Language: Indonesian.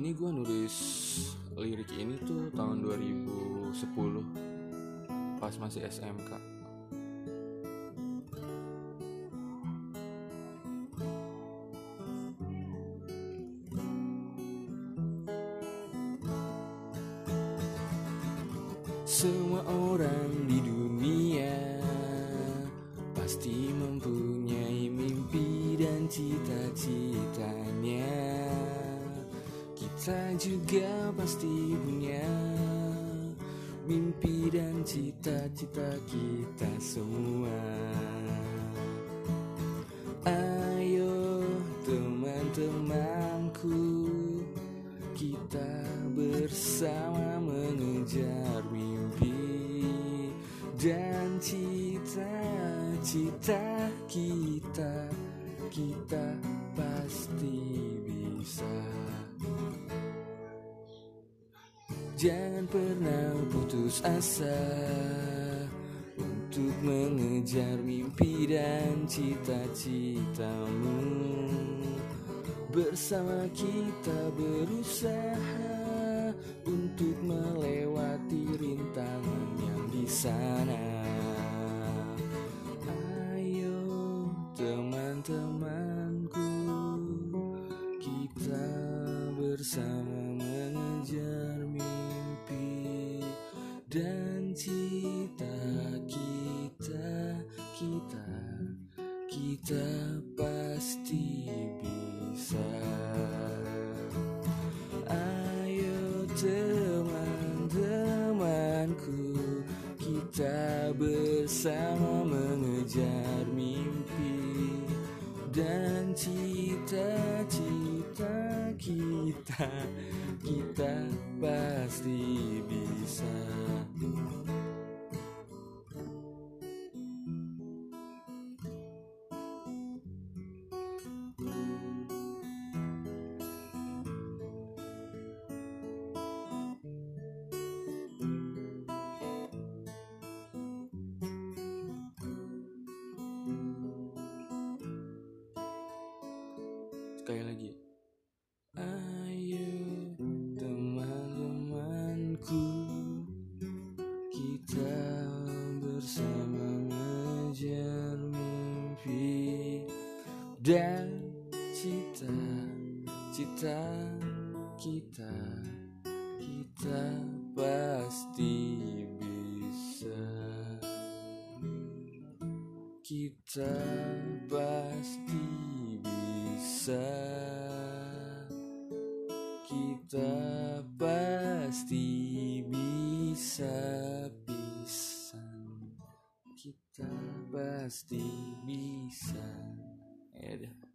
ini gue nulis lirik ini tuh tahun 2010 pas masih SMK Semua orang di dunia pasti mempunyai mimpi dan cita-citanya. Kita juga pasti punya mimpi dan cita-cita kita semua. Ayo teman-temanku kita bersama mengejar mimpi dan cita-cita kita kita pasti bisa jangan pernah putus asa untuk mengejar mimpi dan cita-citamu Bersama kita berusaha untuk melewati rintangan yang di sana. Ayo teman-temanku, kita bersama mengejar dan cita kita, kita, kita pasti bisa. Ayo teman-temanku, kita bersama mengejar mimpi dan cita-cita kita, kita pasti bisa. Mengejar mimpi Dan cita-cita kita Kita pasti bisa. Kita pasti bisa. Kita pasti bisa pasti bisa. Ya udah